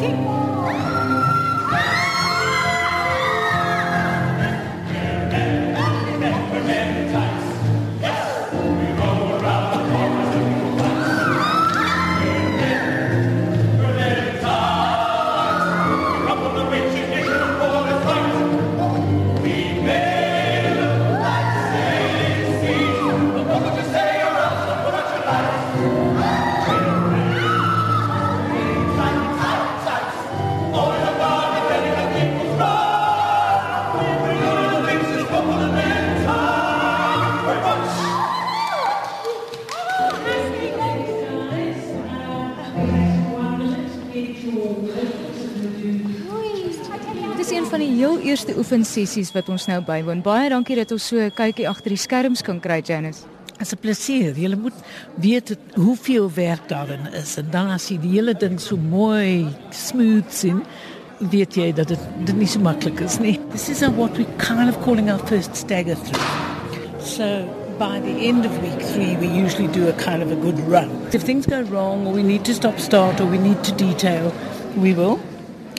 Keep Dis een van die heel eerste oefensessies wat ons nou bywoon. Baie dankie dat ons so 'n kykie agter die skerms kan kry, Janice. Het is een plezier. Je moet weten hoeveel werk daarin is. En dan als je die hele ding zo mooi smooth zien, weet je dat het, dat niet zo makkelijk is. Nee. This is what we're kind of calling our first stagger through. So by the end of week three, we usually do a kind of a good run. If things go wrong or we need to stop start or we need to detail, we will.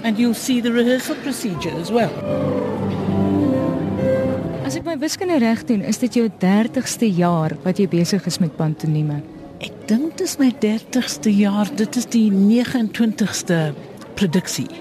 And you'll see the rehearsal procedure as well. As ek my wiskunde reg doen, is dit jou 30ste jaar wat jy besig is met pantomime. Ek dink dit is my 30ste jaar. Dit is die 29ste produksie.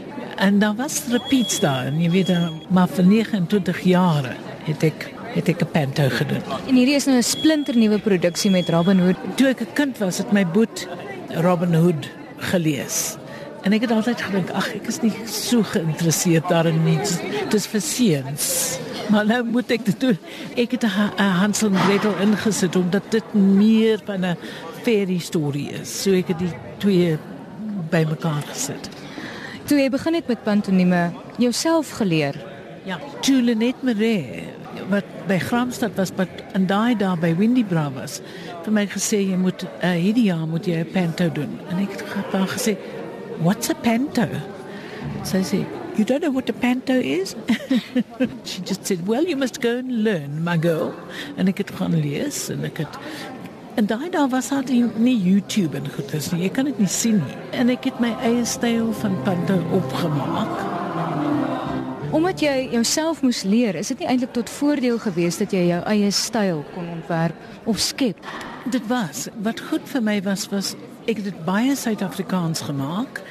En dan was repeats daar en jy weet maar vir 29 jare het ek het ek 'n panto gedoen. En hierdie is nou 'n splinternuwe produksie met Robin Hood. Toe ek 'n kind was, het my boet Robin Hood gelees. En ek het altyd gedink, ag, ek is nie so geïnteresseerd daarin nie. Dit is vir seuns. Maar nou moet ek dit doen. Ek het 'n Hansel en Gretel ingesit omdat dit meer van 'n fairy story is. So ek het die twee bymekaar gesit. Toe jy begin het met pantomime, jouself geleer. Ja, Juliet Maree wat by Gramstad was, wat in daai daar by Windy Bra was. Vir my gesê jy moet uh, hierdie jaar moet jy 'n panto doen. En ek het gesê, "What's a panto?" Sy sê, You don't know what a panto is? she just said, Well, you must go and learn, my girl. En ek het gaan lees en ek het en daai daar was daar nie YouTube en goed is nie. Jy kan dit nie sien nie. En ek het my eie styl van panto opgemaak. Omdat jy jouself moes leer, is dit nie eintlik tot voordeel geweest dat jy jou eie styl kon ontwerp of skep? Dit was wat goed vir my was was ek het dit baie Suid-Afrikaans gemaak.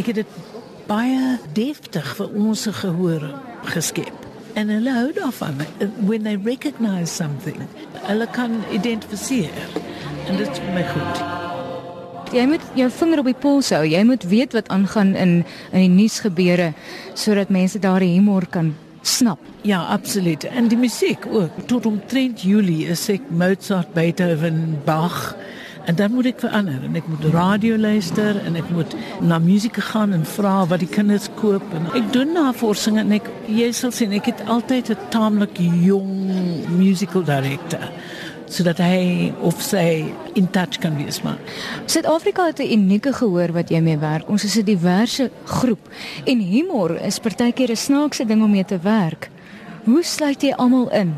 Ek het dit baie deftig vir ons gehoor geskep. En hulle hou daarvan when they recognize something. Hulle kan identifiseer. En dit is my goed. Jy moet jou vinger op die pols hou. Jy moet weet wat aangaan in in die nuusgebeure sodat mense daar humor kan snap. Ja, absoluut. En die musiek ook. Tot omtrent Julie is ek Mozart, Beethoven, Bach En dan moet ek verander en ek moet radio luister en ek moet na musiek gaan en vra wat die kinders koop en ek doen navorsing en ek jy sal sien ek het altyd 'n taamlik jong musical director sodat hy of sy in touch kan wees maar Suid-Afrika het 'n unieke gehoor wat jy mee werk. Ons is 'n diverse groep en humor is partykeer 'n snaakse ding om mee te werk. Hoe sluit jy almal in?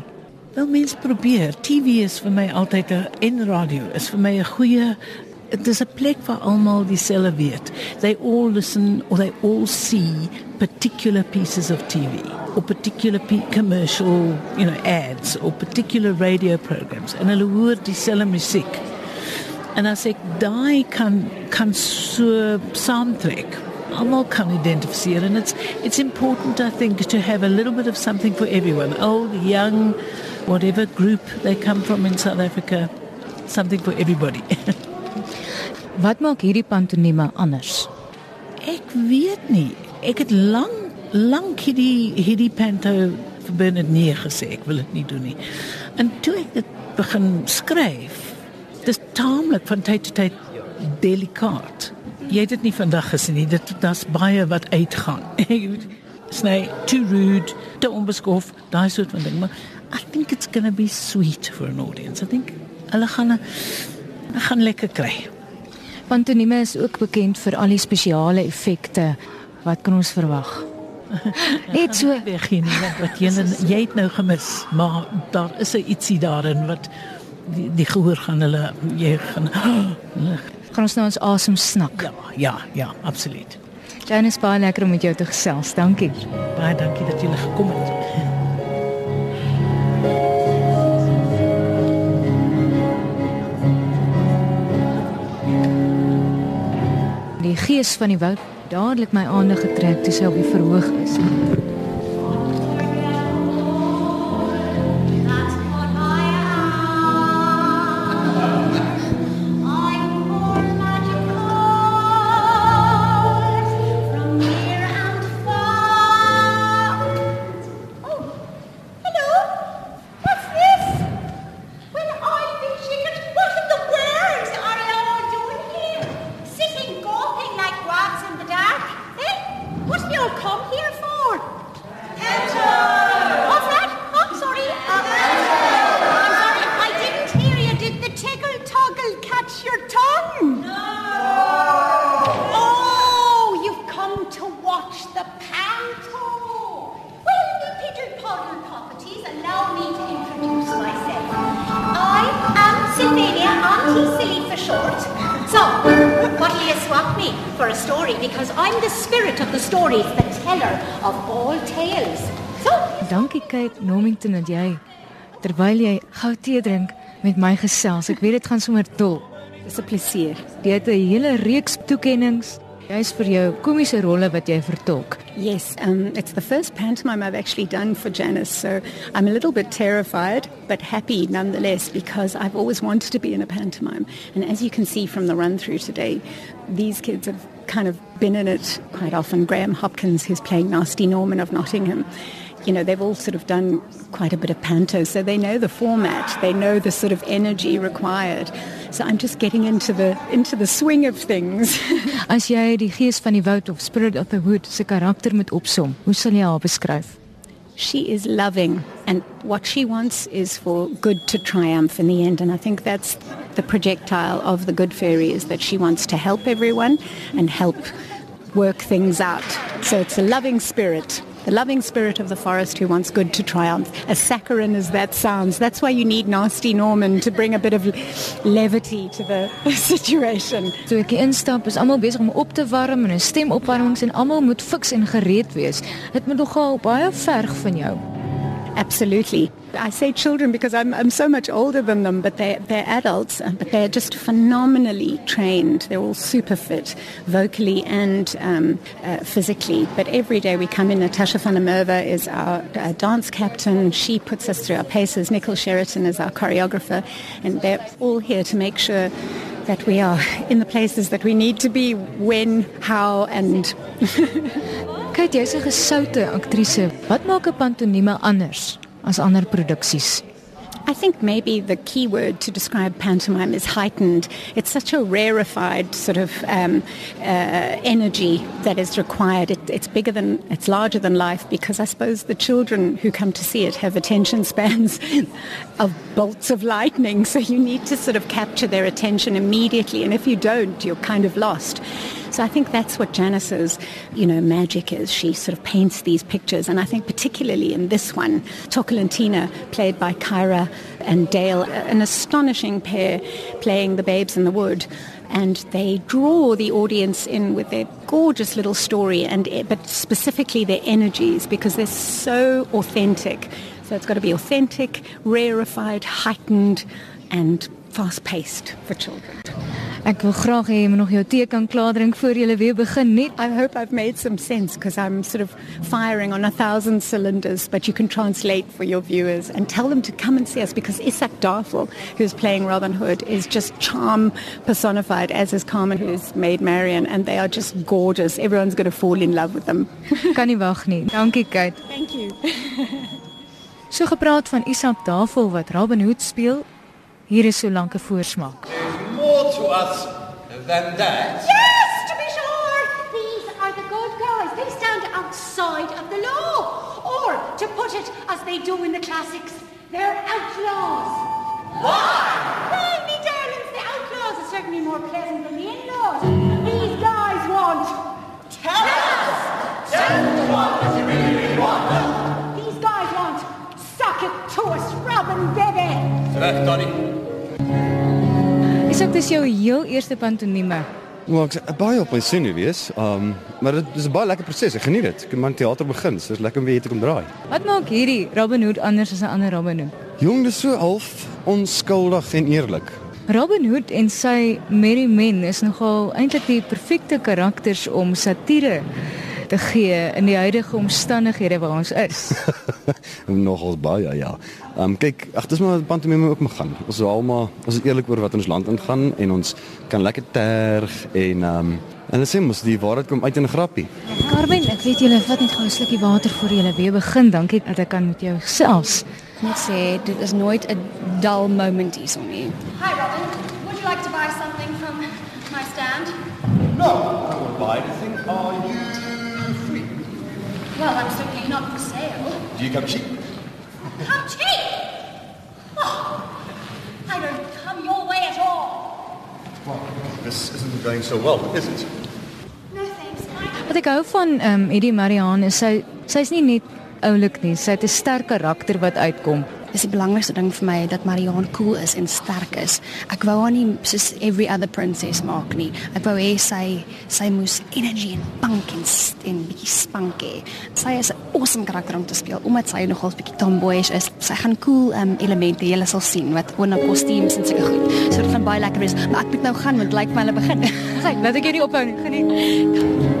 Wel mens probeer. TV is vir my altyd 'n en radio is vir my 'n goeie is 'n plek waar almal dieselfde weet. They all listen or they all see particular pieces of TV or particular commercial, you know, ads or particular radio programs en hulle hoor dieselfde musiek. En as ek daai kan kan so saamtrek almal kan identifiseer and it's it's important I think to have a little bit of something for everyone old young whatever group they come from in South Africa, something for everybody. Wat maak hierdie pantomime anders? Ek weet nie. Ek het lank lank hierdie hierdie panto vir Bernard nie gesê ek wil dit nie doen nie. En toe ek dit begin skryf, dis taamlik van tyd tot tyd delikaat. Jy het dit nie vandag gesien nie. Dit daar's baie wat uitgaan. Sny too rude, te onbeskof, daai soort van ding, maar I think it's going to be sweet for an audience. I think hulle gaan hulle gaan lekker kry. Pantomime is ook bekend vir al die spesiale effekte. Wat kan ons verwag? Net so begin wat jy jy het nou gemis, maar daar is 'n ietsie daarin wat die, die gehoor gaan hulle jy gaan gaan ons nou ons asem snak. Ja, ja, ja, absoluut. Janice, baie lekker om met jou te gesels. Dankie. Baie dankie dat jy gekom het. Gees van die woud dadelik my aandag getrek toe sy op die verhoog is. For a story because I'm the spirit of the stories, the teller of all tales. So, Dankie Kate Normington dat jy terwyl jy gou tee drink met my gesels. Ek weet dit gaan sommer dol. Dis 'n plesier. Jy het 'n hele reeks toekenninge Jy's vir jou komiese rolle wat jy vertolk. Yes, um, it's the first pantomime I've actually done for Janice, so I'm a little bit terrified, but happy nonetheless because I've always wanted to be in a pantomime. And as you can see from the run through today, these kids have kind of been in it quite often. Graham Hopkins, who's playing Nasty Norman of Nottingham, you know, they've all sort of done quite a bit of panto, so they know the format, they know the sort of energy required. So I'm just getting into the into the swing of things. As jy die gees van die woud of spirit of the wood se karakter moet opsom, hoe sal jy haar beskryf? She is loving and what she wants is for good to triumph in the end and I think that's the projectile of the good fairy is that she wants to help everyone and help work things out. So it's a loving spirit the loving spirit of the forest who wants good to triumph. As saccharine as that sounds, that's why you need Nasty Norman to bring a bit of levity to the situation. So ek instap is almal besig om op te warm en 'n stemopwarmings en almal moet fiks en gereed wees. Dit moet nogal baie verg van jou. Absolutely. I say children because I'm, I'm so much older than them, but they're, they're adults, uh, but they're just phenomenally trained. They're all super fit, vocally and um, uh, physically. But every day we come in, Natasha Merwe is our uh, dance captain. She puts us through our paces. Nicole Sheraton is our choreographer. And they're all here to make sure that we are in the places that we need to be, when, how, and... Kyk, jy's 'n gesoute aktrise. Wat maak 'n pantomime anders as ander produksies? I think maybe the key word to describe pantomime is heightened. It's such a rarefied sort of um, uh, energy that is required. It, it's bigger than, it's larger than life because I suppose the children who come to see it have attention spans of bolts of lightning. So you need to sort of capture their attention immediately. And if you don't, you're kind of lost. So I think that's what Janice's, you know, magic is. She sort of paints these pictures. And I think particularly in this one, Tocolantina, played by Kyra and Dale, an astonishing pair playing the babes in the wood. And they draw the audience in with their gorgeous little story, and eh, but specifically their energies because they're so authentic. So it's got to be authentic, rarefied, heightened, and fast-paced for children. Ek wil graag hê jy moet nog jou tee kan klaar drink voor jy weer begin net. I hope I've made some sense because I'm sort of firing on a thousand cylinders, but you can translate for your viewers and tell them to come and see us because Isak Darfel, who's playing Robin Hood, is just charm personified, as is Carmen, who's made Marion, and they are just gorgeous. Everyone's going to fall in love with them. kan nie wag nie. Dankie Kate. Thank you. so gepraat van Isak Darfel wat Robin Hood speel. Hier is so lank 'n voorsmaak. There's more to us than that. yes, to be sure, these are the good guys. They stand outside of the law. Or, to put it as they do in the classics, they're outlaws. Why? Well, me darlings, the outlaws are certainly more pleasant than the in-laws. These guys want... Tell us! Tell us what you really, want. These guys want... Suck it to us, Robin, baby! Terug, Donnie. Is dit dis jou heel eerste pantomime? Maar ek sê baie op my sinne wees. Um maar dit is 'n baie lekker proses. Ek geniet dit. Ek kan teater begin. So is lekker om weer te kom draai. Wat maak hierdie Robin Hood anders as 'n ander Robin Hood? Jong, dis so half onskuldig en eerlik. Robin Hood en sy Merry Men is nogal eintlik die perfekte karakters om satire te gee in die huidige omstandighede waar ons is. Nogals baie ja. Ehm um, kyk, ag dis maar pantomime ook mag gaan. Ons is almal ons is eerlik oor wat in ons land ingaan en ons kan lekker terg en ehm um, en dit sê mos die waarheid kom uit in 'n grappie. Carmen, ek weet julle vat net gou 'n slukkie water voor julle weer begin. Dankie dat ek kan met jou gesels. Net sê dit is nooit 'n dull moment hierson nie. Hi, Robin. Would you like to buy something from my stand? No, I won't buy anything. Are you? Well, I'm certainly not for sale. Do you come cheap? Come cheap! Oh, I don't come your way at all. Well, this isn't going so well, is it? No thanks. I... Wat ek hou van um, Eddie Marianne is sy sy's nie net oulik nie, sy het 'n sterk karakter wat uitkom. Dis die belangrikste ding vir my dat Marianne cool is en sterk is. Ek wou haar nie soos every other princess maak nie. Ek wou hê sy sy moes energy en punk en en bietjie spunk hê. Sy is 'n awesome karakter om te speel omdat sy nogal 'n bietjie tomboyish is. Sy gaan cool um, elemente jy sal sien wat oor na kostuums en sulke goed. So dit gaan baie lekker wees. Maar ek moet nou gaan want lyk like my hulle begin. Sy, laat ek hierdie ophou nie. Geniet.